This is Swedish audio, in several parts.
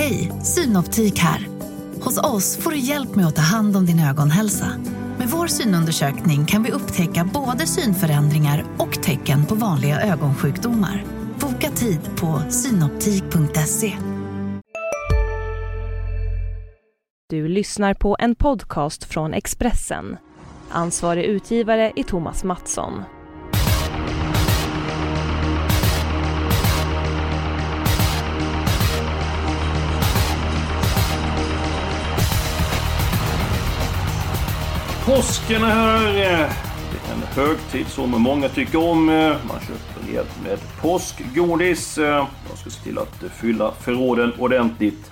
Hej, Synoptik här. Hos oss får du hjälp med att ta hand om din ögonhälsa. Med vår synundersökning kan vi upptäcka både synförändringar och tecken på vanliga ögonsjukdomar. Boka tid på synoptik.se. Du lyssnar på en podcast från Expressen. Ansvarig utgivare är Thomas Mattsson. Påsken är här. Det är en högtid som många tycker om. Man köper rejält med påskgodis. Jag ska se till att fylla förråden ordentligt.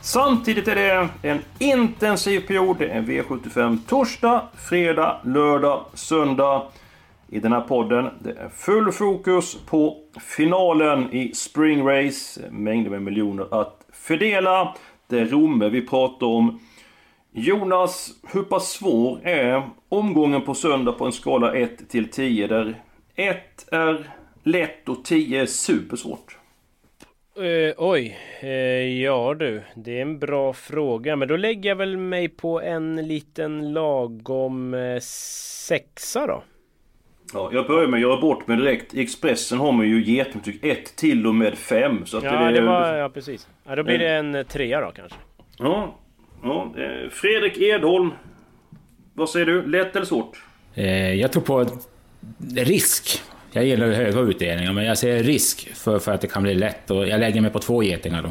Samtidigt är det en intensiv period. Det är V75 torsdag, fredag, lördag, söndag. I den här podden. Det är full fokus på finalen i Spring Race. Mängder med miljoner att fördela. Det är Romme vi pratar om. Jonas, hur pass svår är omgången på söndag på en skala 1 till 10 där 1 är lätt och 10 är supersvårt? Uh, oj, uh, ja du, det är en bra fråga. Men då lägger jag väl mig på en liten lagom uh, sexa då. Ja, jag börjar med att göra bort mig direkt. I Expressen har man ju getingbetyg 1 till och med 5. ja, det, det var, ja, precis. Ja, då blir det en trea då kanske. Ja, Ja, eh, Fredrik Edholm. Vad säger du? Lätt eller svårt? Eh, jag tror på risk. Jag gillar höga utdelningar, men jag ser risk för, för att det kan bli lätt. Och jag lägger mig på två getingar då.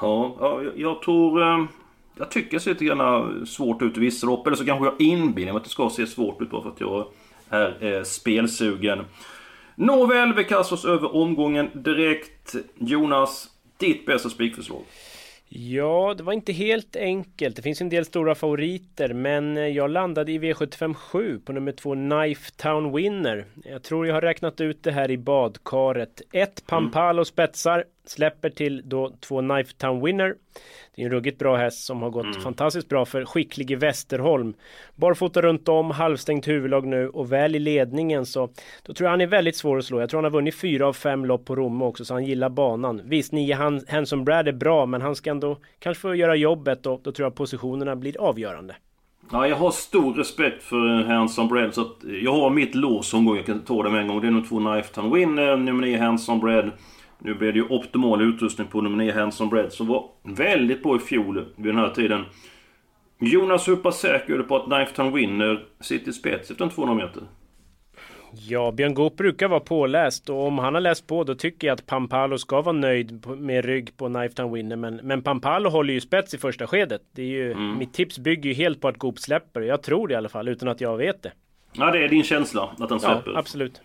Ja, ja jag tror... Eh, jag tycker det ser lite grann svårt ut i vissa lopp. Eller så kanske jag inbillar mig att det ska se svårt ut bara för att jag är eh, spelsugen. Nåväl, vi kastar oss över omgången direkt. Jonas, ditt bästa spikförslag? Ja, det var inte helt enkelt. Det finns en del stora favoriter, men jag landade i V75 7 på nummer 2 Knife Town Winner. Jag tror jag har räknat ut det här i badkaret. Ett Pampalo spetsar, släpper till då två Knife Town Winner. Det är en ruggigt bra häst som har gått mm. fantastiskt bra för skicklige Västerholm. Barfota runt om, halvstängt huvudlag nu och väl i ledningen så då tror jag han är väldigt svår att slå. Jag tror han har vunnit fyra av fem lopp på Romme också så han gillar banan. Visst, nio Hanson Brad är bra men han ska ändå kanske få göra jobbet och då tror jag positionerna blir avgörande. Ja, jag har stor respekt för Hanson Bread så att jag har mitt lås omgång. Jag kan ta det med en gång. Det är nog två Knife Town Winner, nummer 9 Hanson Bread. Nu blev det ju optimal utrustning på nummer 9 Hanson Bread som var väldigt bra i fjol vid den här tiden. Jonas, hur pass säker är du på att Knifetown Winner sitter i spets efter en 200 meter? Ja, Björn Goop brukar vara påläst och om han har läst på då tycker jag att Pampalo ska vara nöjd med rygg på Knifetown Winner. Men, men Pampalo håller ju spets i första skedet. Det är ju, mm. Mitt tips bygger ju helt på att Goop släpper. Jag tror det i alla fall utan att jag vet det. Ja, det är din känsla att han släpper? Ja, absolut.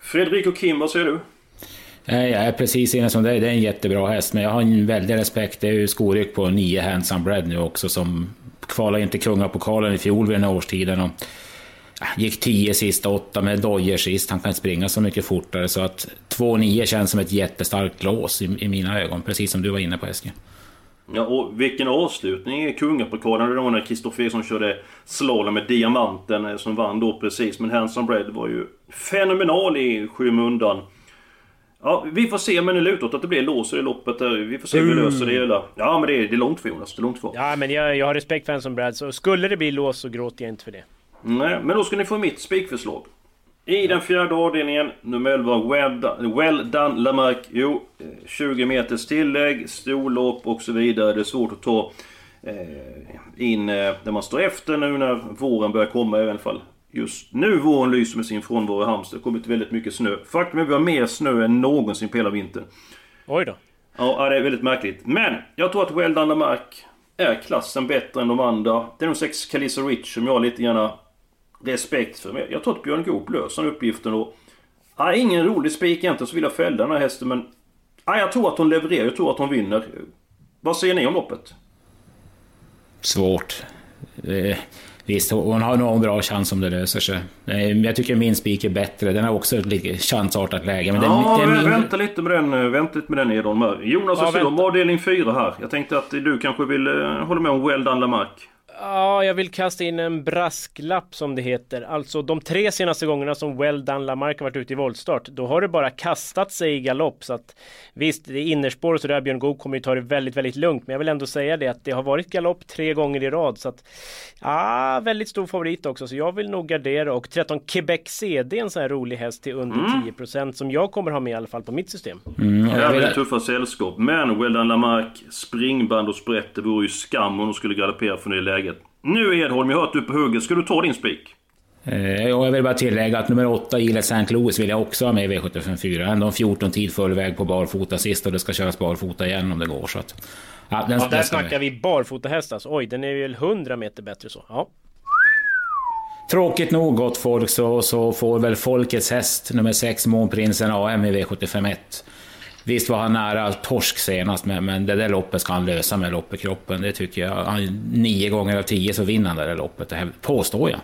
Fredrik och Kim, vad säger du? Jag är precis inne som dig, det är en jättebra häst, men jag har en väldig respekt. Det är ju skoryck på nio Handsome Bread nu också som kvalade inte kungapokalen i fjol vid den här årstiden. Och äh, gick tio sista åtta med dojer sist. Han kan inte springa så mycket fortare. Så att 2-9 känns som ett jättestarkt lås i, i, mina ögon. Precis som du var inne på Eskil. Ja, och vilken avslutning i kungapokalen. Det var när Kristoffer Eriksson körde slalom med diamanten eh, som vann då precis. Men Handsome Bread var ju fenomenal i skymundan. Ja, vi får se men det lutar åt att det blir lås i loppet. Vi får se hur vi löser det hela. Ja men det är, det är långt för Jonas. Det är långt kvar. Ja men jag, jag har respekt för en som Brad. Så skulle det bli lås så gråter jag inte för det. Nej, men då ska ni få mitt spikförslag. I den fjärde avdelningen, nummer 11, Well Done, well done Lamarck. Jo, 20 eh, meters tillägg, storlopp och så vidare. Det är svårt att ta eh, in eh, när man står efter nu när våren börjar komma i alla fall. Just nu våren lyser med sin frånvaro i Halmstad. Det har kommit väldigt mycket snö. Faktum är att vi har mer snö än någonsin på hela vintern. Oj då. Ja, det är väldigt märkligt. Men jag tror att Well Done Lamarck är klassen bättre än de andra. Det är nog sex Calissa Rich som jag har lite grann respekt för. Jag tror att Björn Goop löser den uppgiften och... Ja, ingen rolig spik egentligen så vill jag fälla den här hästen men... Ja, jag tror att hon levererar. Jag tror att hon vinner. Vad säger ni om loppet? Svårt. Visst, hon har nog en bra chans om det löser sig. Jag tycker min spik är bättre. Den har också ett chansartat läge. Men ja, den, den... vänta lite med den, vänta lite med den Edholm. Jonas, ja, du om avdelning 4 här? Jag tänkte att du kanske vill uh, hålla med om Well Done Lamarck. Ja, jag vill kasta in en brasklapp som det heter. Alltså de tre senaste gångerna som Well Done Lamarck varit ute i voltstart, då har det bara kastat sig i galopp. Så att visst, det är innerspår så där Björn Goop kommer ju ta det väldigt, väldigt lugnt. Men jag vill ändå säga det att det har varit galopp tre gånger i rad. Så att, ja, väldigt stor favorit också. Så jag vill nog gardera. Och 13 Quebec CD, en sån här rolig häst till under mm. 10% som jag kommer ha med i alla fall på mitt system. Mm, ja, det är tuffa sällskap. Men Well Done Lamarck, springband och sprätt, det vore ju skam om de skulle galoppera från det läget. Nu Edholm, jag har hört du på hugget. Ska du ta din spik? Eh, jag vill bara tillägga att nummer 8, Ile St. Louis, vill jag också ha med i V754. Ändå 14 tid full väg på barfota sist och det ska köras barfota igen om det går. Så att, ja, den, ja, där snackar vi barfotahäst alltså. Oj, den är väl 100 meter bättre så. Ja. Tråkigt nog gott folk så, så får väl Folkets häst nummer 6 Månprinsen AM i V751 Visst var han nära torsk senast, men, men det där loppet ska han lösa med loppekroppen. Det tycker jag. Han, nio gånger av tio så vinner han det där loppet, det här påstår jag.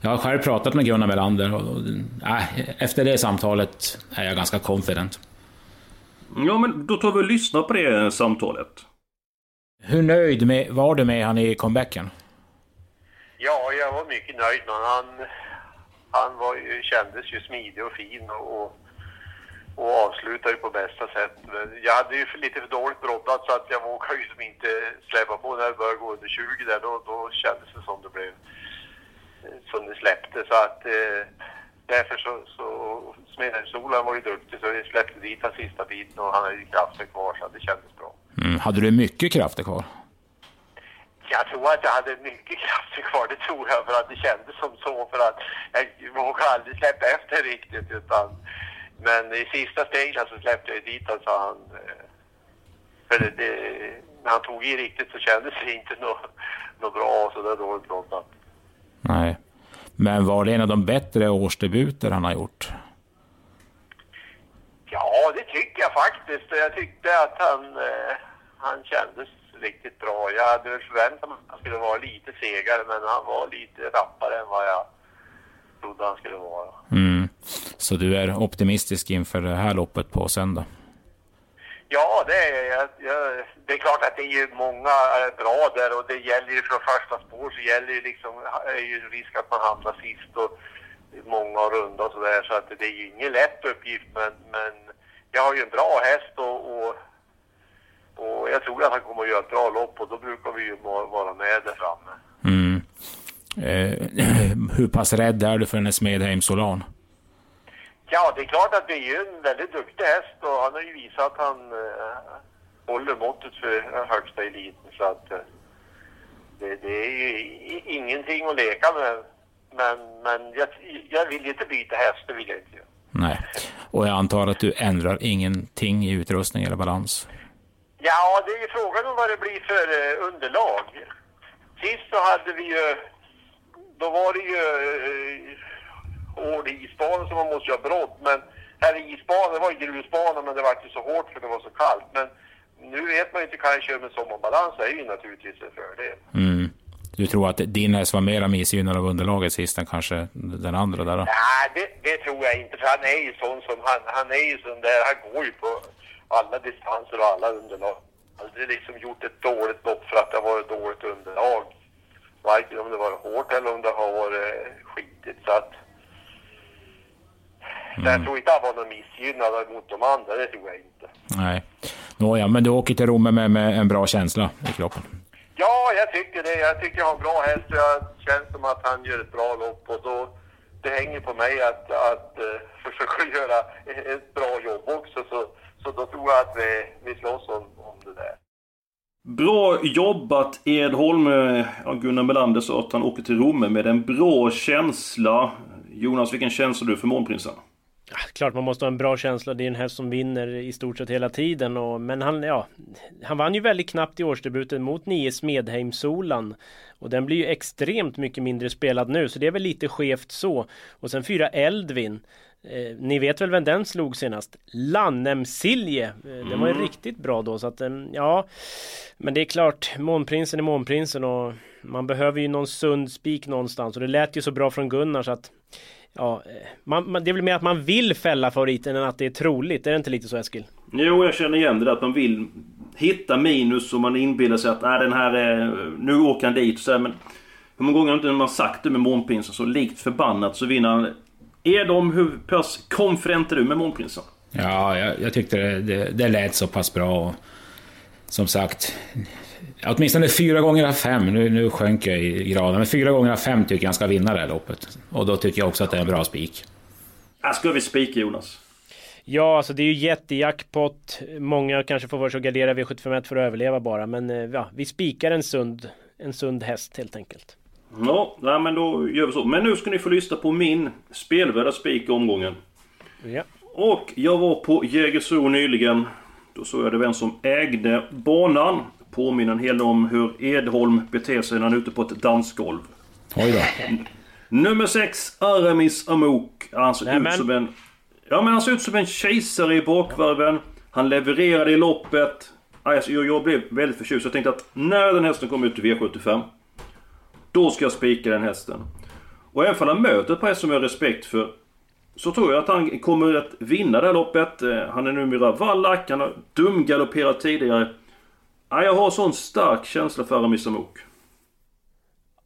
Jag har själv pratat med Gunnar Melander och, och äh, efter det samtalet är jag ganska confident. Ja, men då tar vi och lyssnar på det samtalet. Hur nöjd med, var du med han i comebacken? Ja, jag var mycket nöjd med han. Han var ju, kändes ju smidig och fin och, och och avslutade på bästa sätt. Jag hade ju lite för dåligt brottat så att jag vågade ju som inte släppa på när det började gå under 20 där. Då, då kändes det som det blev som det släppte. Så att eh, därför så, så Smedhemssolan var ju duktig så vi släppte dit den sista biten och han hade ju krafter kvar så det kändes bra. Mm. Hade du mycket krafter kvar? Jag tror att jag hade mycket krafter kvar, det tror jag, för att det kändes som så. För att jag vågade aldrig släppa efter riktigt utan men i sista steget så släppte jag dit honom, sa han. Eh, för det, det, när han tog i riktigt så kändes det inte något, något bra så det dåligt låtat. Nej. Men var det en av de bättre årsdebuter han har gjort? Ja, det tycker jag faktiskt. Jag tyckte att han, eh, han kändes riktigt bra. Jag hade väl förväntat mig att han skulle vara lite segare, men han var lite rappare än vad jag trodde han skulle vara. Mm. Så du är optimistisk inför det här loppet på söndag? Ja, det är jag. Det är klart att det är ju många bra där och det gäller ju från första spår så gäller ju liksom, är ju risk att man hamnar sist och många runda och sådär så att det är ju ingen lätt uppgift men, men jag har ju en bra häst och, och, och jag tror att han kommer att göra ett bra lopp och då brukar vi ju vara med där framme. Mm. Eh, hur pass rädd är du för hennes Smedheim Solan? Ja, det är klart att det är ju en väldigt duktig häst och han har ju visat att han eh, håller måttet för högsta eliten. Så att eh, det, det, är ju ingenting att leka med. Men, men jag, jag vill inte byta häst, det vill jag inte. Nej, och jag antar att du ändrar ingenting i utrustning eller balans? Ja, det är ju frågan om vad det blir för eh, underlag. Sist så hade vi ju, då var det ju eh, hård isbana så man måste ju ha brodd. Men här i isbanan, det var ju grusbana men det var inte så hårt för det var så kallt. Men nu vet man ju inte, kan jag köra med sommarbalans det är ju naturligtvis en fördel. Mm. Du tror att din häst var mera missgynnad av underlaget sist än kanske den andra där då? Nej, det, det, tror jag inte. För han är ju sån som, han, han är ju sån där, han går ju på alla distanser och alla underlag. Aldrig liksom gjort ett dåligt lopp för att det har varit dåligt underlag. Varken om det var hårt eller om det har varit skitigt. Så att Mm. jag tror inte han var någon missgynnad mot de andra, det tror jag inte. Nej. Nåja, men du åker till Romme med, med en bra känsla i kroppen? Ja, jag tycker det. Jag tycker jag har en bra häst och jag känns som att han gör ett bra lopp och då det hänger på mig att, att uh, försöka göra ett bra jobb också. Så, så då tror jag att vi, vi slåss om, om det där. Bra jobbat Edholm. Ja, Gunnar Melander sa att han åker till Romme med en bra känsla. Jonas, vilken känsla du för Månprinsen? Klart man måste ha en bra känsla. Det är en häst som vinner i stort sett hela tiden. Och, men han, ja, han vann ju väldigt knappt i årsdebuten mot 9 Smedheim-Solan. Och den blir ju extremt mycket mindre spelad nu. Så det är väl lite skevt så. Och sen fyra Eldvin. Eh, ni vet väl vem den slog senast? Lannemsilje! Eh, den var ju mm. riktigt bra då så att eh, ja Men det är klart Månprinsen är Månprinsen och Man behöver ju någon sund spik någonstans och det lät ju så bra från Gunnar så att Ja, eh, man, man, det är väl mer att man vill fälla favoriten än att det är troligt. Är det inte lite så Eskil? Jo, jag känner igen det där att man vill hitta minus och man inbillar sig att nej, den här är, nu åker han dit. Så här, men hur många gånger har inte man sagt det med Månprinsen så likt förbannat så vinner han. Är de hur pass confident är du med Månprinsen? Ja, jag, jag tyckte det, det, det lät så pass bra. Och, som sagt, åtminstone fyra gånger av fem, nu, nu sjönk jag i graden, men fyra gånger av fem tycker jag han ska vinna det här loppet. Och då tycker jag också att det är en bra spik. Ska vi spika Jonas? Ja, alltså det är ju jättejackpot. Många kanske får sig att gardera V751 för att överleva bara. Men eh, ja, vi spikar en sund, en sund häst helt enkelt. Ja, nej, men då gör vi så. Men nu ska ni få lyssna på min spelvärda spik i omgången. Ja. Och jag var på Jägersro nyligen. Då såg jag det vem som ägde banan. Påminner en hel del om hur Edholm beter sig när han är ute på ett dansgolv. Oj då. Nummer 6, Aramis Amok. Han ser Nämen. ut som en... Ja men han ser ut som en kejsare i bakvarven. Han levererade i loppet. Alltså, jag, jag blev väldigt förtjust. Jag tänkte att när den hästen kommer ut till V75. Då ska jag spika den hästen. Och även om han möter ett par hästar som jag har respekt för. Så tror jag att han kommer att vinna det här loppet. Eh, Han är numera vallack. Han har dumgalopperat tidigare. Ja, jag har sån stark känsla för Aramis Amok.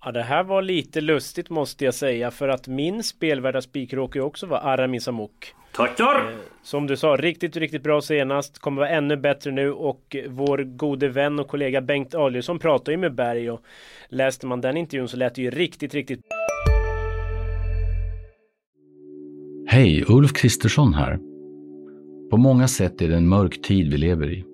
Ja, det här var lite lustigt måste jag säga. För att min spelvärda spik råkar ju också vara Aramis Amok. Tackar! Som du sa, riktigt, riktigt bra senast. Kommer vara ännu bättre nu och vår gode vän och kollega Bengt Adielsson pratar ju med Berg och läste man den intervjun så lät det ju riktigt, riktigt Hej, Ulf Kristersson här. På många sätt är det en mörk tid vi lever i.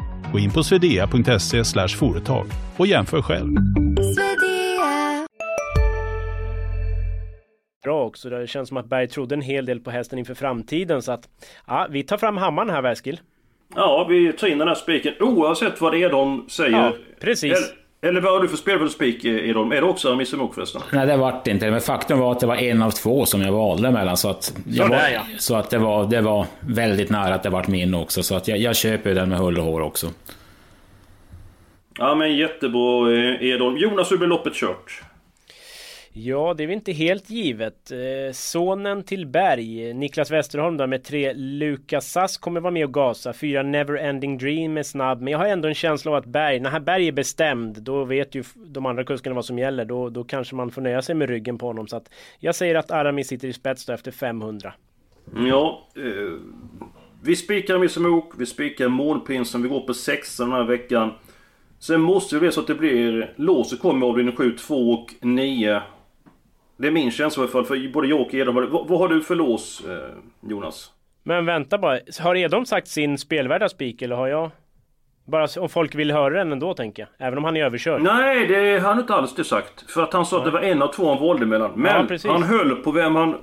Gå in på swedea.se företag och jämför själv. bra också. Det känns som att Berg trodde en hel del på hästen inför framtiden så att ja, vi tar fram hammaren här Eskil. Ja, vi tar in den här spiken oavsett vad det är de säger. Ja, precis. Eller, vad har du för spel för spik Edholm? Är det också Aramis Amok förresten? Nej, det vart det inte. Men faktum var att det var en av två som jag valde mellan. Så att, jag Sådär, var, ja. så att det, var, det var väldigt nära att det vart min också. Så att jag, jag köper den med hull och hår också. Ja men jättebra eh, Edholm. Jonas, hur blir loppet kört? Ja, det är väl inte helt givet. Eh, sonen till Berg, Niklas Westerholm där med tre Lukas Sass kommer vara med och gasa. Fyra Neverending Dream är snabb. Men jag har ändå en känsla av att Berg, när Berg är bestämd, då vet ju de andra kuskarna vad som gäller. Då, då kanske man får nöja sig med ryggen på honom. Så att jag säger att Aramis sitter i spets då efter 500. Mm, ja, eh, vi spikar Aramis vi spikar Månprinsen, vi går på sexan den här veckan. Sen måste det bli så att det blir låset kommer avdelning 7, 2 och 9. Det är min känsla i alla fall, för både jag och Edholm. Vad, vad har du för lås, eh, Jonas? Men vänta bara, har Edholm sagt sin spelvärda spik eller har jag? Bara om folk vill höra den ändå tänker jag. Även om han är överkörd. Nej, det har han inte alls det sagt. För att han sa att det var en av två han valde mellan. Men Ja, han höll på vem han...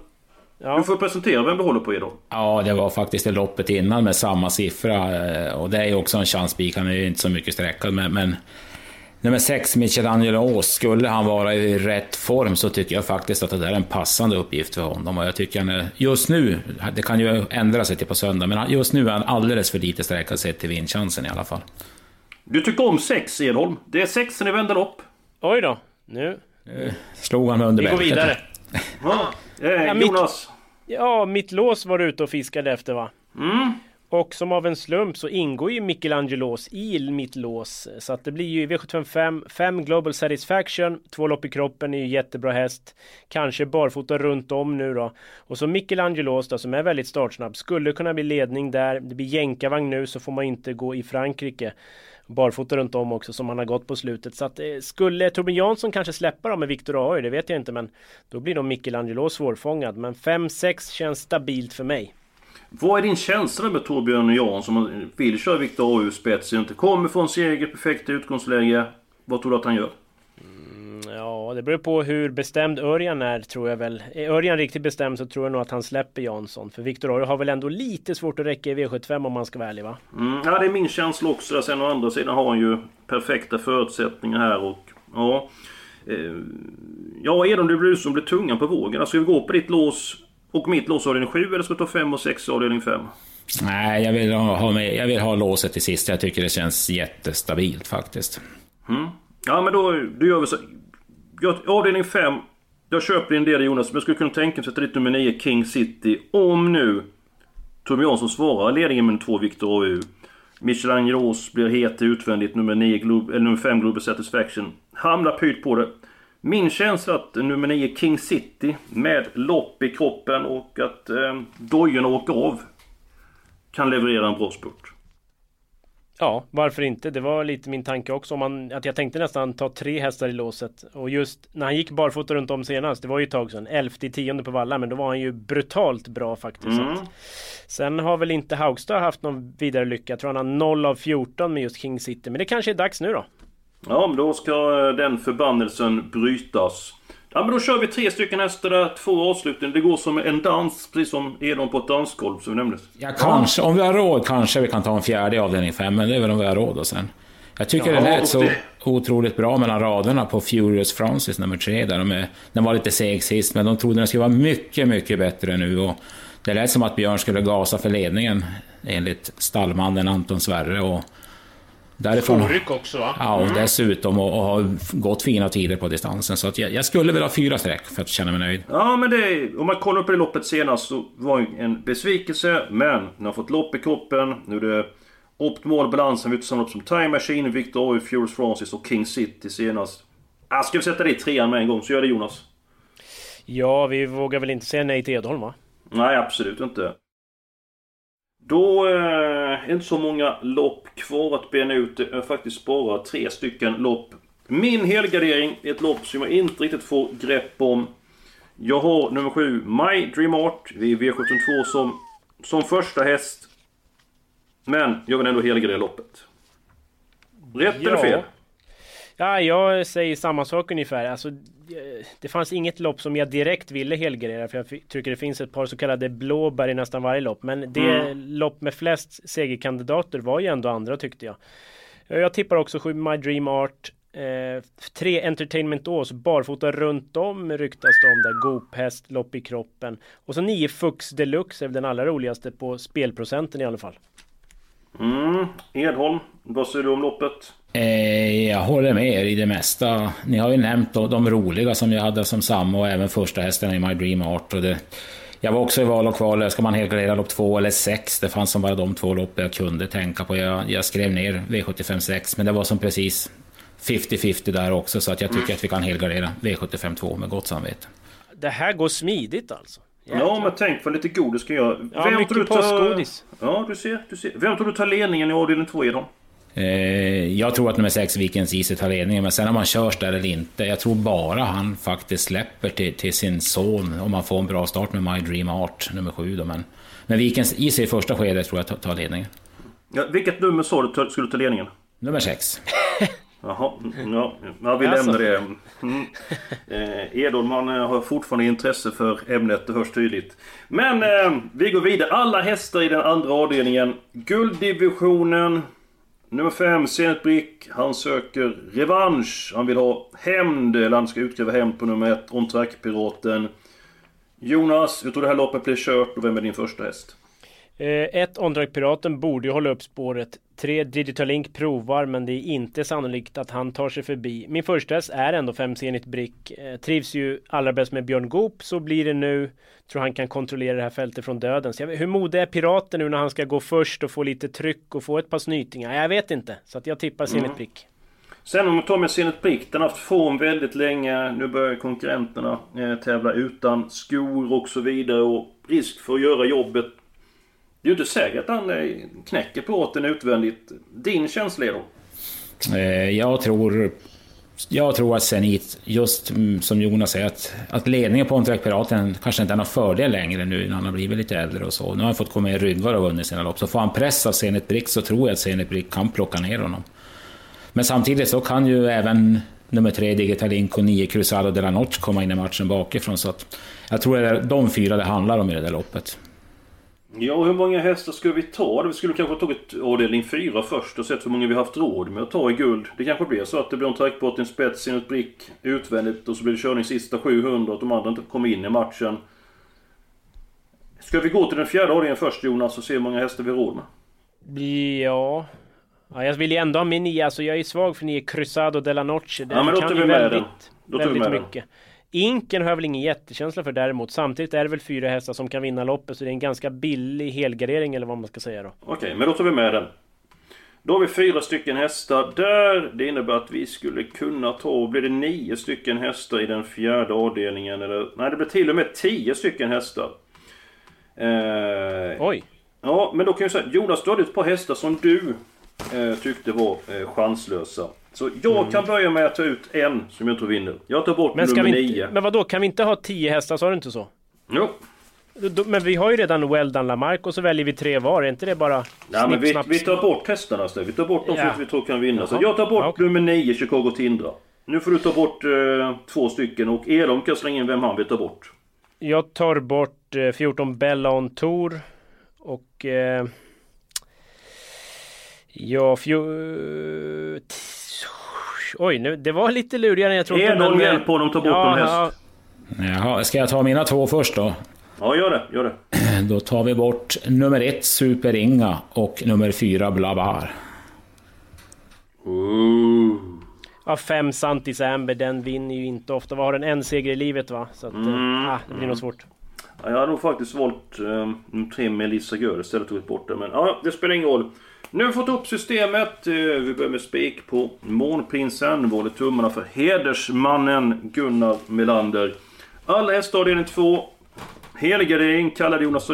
Ja. Du får presentera vem du håller på Edholm. Ja, det var faktiskt det loppet innan med samma siffra. eh, Och det är ju också en chanspik. Han är ju inte så mycket sträckad. Men, men nummer sex, Michelangelo Ås, skulle han vara i rätt form så tycker jag faktiskt att det där är en passande uppgift för honom. Och jag tycker han är, just nu, det kan ju ändra sig till på söndag, men just nu är han alldeles för lite sträckad sett till vinstchansen i alla fall. Du tycker om sex Edholm. Det är sexen i vända lopp. Oj då, nu. Slog han med under Vi går vidare. Ja. Eh, Ja, mitt- Jonas. Ja, mitt lås var du ute och fiskade efter va? Mm. Och som av en slump så ingår ju Michelangelos i mitt lås. Så att det blir ju V755 5 Global Satisfaction, två lopp i kroppen, är ju jättebra häst. Kanske barfota runt om nu då. Och så Michelangelos då som är väldigt startsnabb, skulle kunna bli ledning där. Det blir jänkarvagn nu så får man inte gå i Frankrike. Barfota runt om också som han har gått på slutet. Så att eh, skulle Torbjörn Jansson kanske släppa dem med Victor Ahoy, det vet jag inte men då blir nog Michelangelos svårfångad. Men 5-6 känns stabilt för mig. Vad är din känsla med Torbjörn Jansson som vill köra Viktor AU spets? Inte kommer från seger, perfekt utgångsläge. Vad tror du att han gör? Ja, det beror på hur bestämd Örjan är tror jag väl. Är Örjan riktigt bestämd så tror jag nog att han släpper Jansson. För Viktor Oro har väl ändå lite svårt att räcka i V75 om man ska vara ärlig va? Mm, ja, det är min känsla också. Sen å andra sidan har han ju perfekta förutsättningar här och ja... Eh, ja, Edon, det blir som blir tungan på vågen. Ska vi gå på ditt lås och mitt lås avdelning 7 eller ska vi ta 5 och 6 avdelning 5? Nej, jag vill ha, med, jag vill ha låset till sist. Jag tycker det känns jättestabilt faktiskt. Mm. Ja, men då, då gör vi så. Jag, avdelning 5. Jag köper en del Jonas, men jag skulle kunna tänka mig att sätta dit nummer 9 King City. Om nu Tom Jansson svarar ledningen med två Victor AU. Michelin Ros blir het utvändigt. Nummer 9 Globe, eller nummer 5 Global Satisfaction. Hamnar pyrt på det. Min känsla att nummer 9 King City med lopp i kroppen och att eh, dojorna åker av kan leverera en bra spurt. Ja, varför inte? Det var lite min tanke också. Om man, att jag tänkte nästan ta tre hästar i låset. Och just när han gick barfota runt om senast, det var ju ett tag sedan. 11 tionde på Valla, men då var han ju brutalt bra faktiskt. Mm. Sen har väl inte Haugstad haft någon vidare lycka. Jag tror han har 0 av 14 med just King City. Men det kanske är dags nu då? Ja, men då ska den förbannelsen brytas. Ja men då kör vi tre stycken hästar där, två avslutningar. Det går som en dans, precis som Edon på ett dansgolv som nämndes. Ja kanske, om vi har råd kanske vi kan ta en fjärde i avdelning 5, men det är väl om vi har råd och sen. Jag tycker ja, det lät så det... otroligt bra mellan raderna på Furious Francis nummer tre där. De är, den var lite seg sist, men de trodde den skulle vara mycket, mycket bättre nu. Och det lät som att Björn skulle gasa för ledningen enligt stallmannen Anton Sverre. Och Därifrån, Tvåryck också va? Ja, och mm. dessutom och, och har gått fina tider på distansen. Så att jag, jag skulle vilja ha fyra streck för att känna mig nöjd. Ja, men det... Om man kollar på det loppet senast så var det en besvikelse. Men nu har fått lopp i kroppen. Nu är det optimal balans. Han samma lopp som Time Machine, Victor Oil, Furious Francis och King City senast. Ah, ska vi sätta dit trean med en gång så gör det Jonas. Ja, vi vågar väl inte säga nej till Edholm va? Nej, absolut inte. Då eh, är det inte så många lopp kvar att bena ut. Det är faktiskt bara tre stycken lopp. Min helgardering är ett lopp som jag inte riktigt får grepp om. Jag har nummer 7, My Dream Art vid V752 som, som första häst. Men jag vill ändå helgardera loppet. Rätt ja. eller fel? Ja, jag säger samma sak ungefär. Alltså, det fanns inget lopp som jag direkt ville helgardera för jag tycker det finns ett par så kallade blåbär i nästan varje lopp. Men det mm. lopp med flest segerkandidater var ju ändå andra tyckte jag. Jag tippar också 7 My Dream Art. Eh, tre Entertainment Ås barfota runt om ryktas det om där. Gophäst, lopp i kroppen. Och så 9 Fux Deluxe är den allra roligaste på spelprocenten i alla fall. Mm, Edholm, vad säger du om loppet? Eh, jag håller med er i det mesta. Ni har ju nämnt de roliga som jag hade som samma och även första hästen i My Dream Art. Och det, jag var också i val och kval. Ska man helgardera lopp två eller sex? Det fanns som bara de två lopp jag kunde tänka på. Jag, jag skrev ner V75 6, men det var som precis 50-50 där också. Så att jag tycker mm. att vi kan helgardera V75 2 med gott samvete. Det här går smidigt alltså? Jäklar. Ja, men tänk vad lite godis ska jag... Ja, Vem mycket påskgodis. Ja, du ser, du ser. Vem tror du tar ledningen i avdelning 2 Edon? Eh, jag tror att nummer 6, Vikens Easy, tar ledningen, men sen om han körs där eller inte. Jag tror bara han faktiskt släpper till, till sin son om man får en bra start med My Dream Art, nummer 7 då. Men, men Vikens Easy i första skedet tror jag tar ledningen. Ja, vilket nummer sa du skulle ta ledningen? Nummer 6. Jaha, ja, ja vi alltså. lämnar det. Mm. Eh, Edholm har fortfarande intresse för ämnet, det hörs tydligt. Men eh, vi går vidare. Alla hästar i den andra avdelningen. Gulddivisionen. Nummer 5, Zenit Brick. Han söker revansch. Han vill ha hämnd, eller han ska utkräva hämnd på nummer 1, On Track-piraten. Jonas, hur tror det här loppet blir kört och vem är din första häst? Eh, ett On-Track-piraten borde ju hålla upp spåret. Tre Digital Link provar men det är inte sannolikt att han tar sig förbi. Min första häst är ändå 5 Zenit Brick. Eh, trivs ju allra bäst med Björn Goop. Så blir det nu. Tror han kan kontrollera det här fältet från döden. Så vet, hur modig är Piraten nu när han ska gå först och få lite tryck och få ett par snytingar? Jag vet inte. Så att jag tippar Zenit mm. Brick. Sen om man tar med Zenit Brick. Den har haft form väldigt länge. Nu börjar konkurrenterna eh, tävla utan skor och så vidare. Och risk för att göra jobbet det är ju inte säkert att han eh, knäcker plåten utvändigt. Din känsla är då? Eh, jag tror... Jag tror att Zenit, just som Jonas säger, att, att ledningen på Ontrack Piraten kanske inte är någon fördel längre nu när han har blivit lite äldre och så. Nu har han fått komma i ryggar och vunnit sina lopp. Så får han press av Zenit Brick så tror jag att Zenit Brick kan plocka ner honom. Men samtidigt så kan ju även nummer tre Digitalink och nio Cruzado de la Noche komma in i matchen bakifrån. Så att jag tror att det är de fyra det handlar om i det där loppet. Ja, hur många hästar ska vi ta? Vi skulle kanske ha tagit avdelning 4 först och sett hur många vi haft råd med att ta i guld. Det kanske blir så att det blir en trackbart, en spets, en brick utvändigt och så blir det körning sista 700 och de andra inte kommer in i matchen. Ska vi gå till den fjärde avdelningen först Jonas och se hur många hästar vi har råd med? Ja... Ja, jag vill ju ändå ha min nio, alltså jag är svag för nio Cruzado de la Noche. Den ja, men då tar vi med väldigt, den. Då tar vi med mycket. Den. Inken har jag väl ingen jättekänsla för däremot. Samtidigt är det väl fyra hästar som kan vinna loppet så det är en ganska billig helgardering eller vad man ska säga då. Okej, okay, men då tar vi med den. Då har vi fyra stycken hästar där. Det innebär att vi skulle kunna ta, blir det nio stycken hästar i den fjärde avdelningen? Eller, nej, det blir till och med tio stycken hästar. Eh, Oj! Ja, men då kan jag säga, Jonas du hade ett par hästar som du eh, tyckte var eh, chanslösa. Så jag mm. kan börja med att ta ut en som jag tror vinner. Jag tar bort men nummer vi, nio. Men vad då kan vi inte ha tio hästar? Sa du inte så? Jo. Men vi har ju redan Well Done Lamarck och så väljer vi tre var. Är inte det bara Nej men vi, vi tar bort hästarna så Vi tar bort de ja. som vi tror kan vinna. Så jag tar bort okay. nummer nio, Chicago Tindra. Nu får du ta bort eh, två stycken och Elon kan slänga in vem han vill ta bort. Jag tar bort eh, 14 Bella on Tour. Och... Eh, ja, fjol... Oj, nu, det var lite lurigare än jag trodde. Är någon hjälp på honom ta bort ja, någon häst? Jaha, ska jag ta mina två först då? Ja, gör det. Gör det. Då tar vi bort nummer ett Super Inga och nummer fyra Blabar. Ooh. Ja, fem Santis Amber, den vinner ju inte ofta. Vad har den? En seger i livet va? Så att, eh, mm. ah, det blir nog svårt. Jag har nog faktiskt valt um, tre Melissa Gör istället tagit bort det. Men ja, det spelar ingen roll. Nu har vi fått upp systemet. Eh, vi börjar med spik på Månprinsen. Vi Håller tummarna för hedersmannen Gunnar Melander. Alla hästar avdelning 2. Helgardering kallade Jonas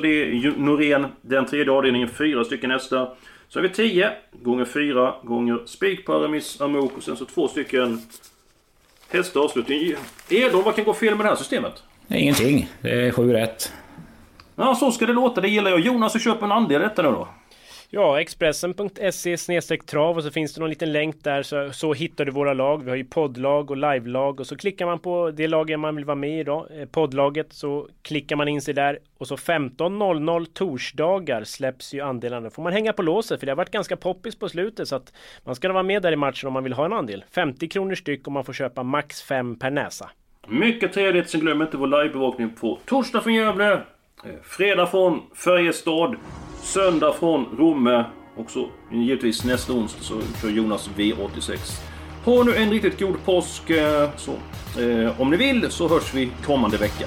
Norén. Den tredje avdelningen, fyra stycken hästar. Så har vi 10 gånger 4 gånger spik, på Aramis amok och sen så två stycken hästar avslutning. Edholm, vad kan gå fel med det här systemet? Ingenting. Det är 7 rätt. Ja, så ska det låta. Det gillar jag. Jonas, du köper en andel i detta nu då? Ja, Expressen.se trav och så finns det någon liten länk där så, så hittar du våra lag. Vi har ju poddlag och livelag och så klickar man på det laget man vill vara med i då, eh, poddlaget, så klickar man in sig där och så 15.00 torsdagar släpps ju andelarna. får man hänga på låset för det har varit ganska poppis på slutet så att man ska vara med där i matchen om man vill ha en andel. 50 kronor styck och man får köpa max 5 per näsa. Mycket trevligt, sen glöm inte vår livebevakning på torsdag från Gävle, eh, fredag från Färjestad, Söndag från Romme. Och så givetvis nästa onsdag så kör Jonas V86. Ha nu en riktigt god påsk. Eh, så, eh, om ni vill så hörs vi kommande vecka.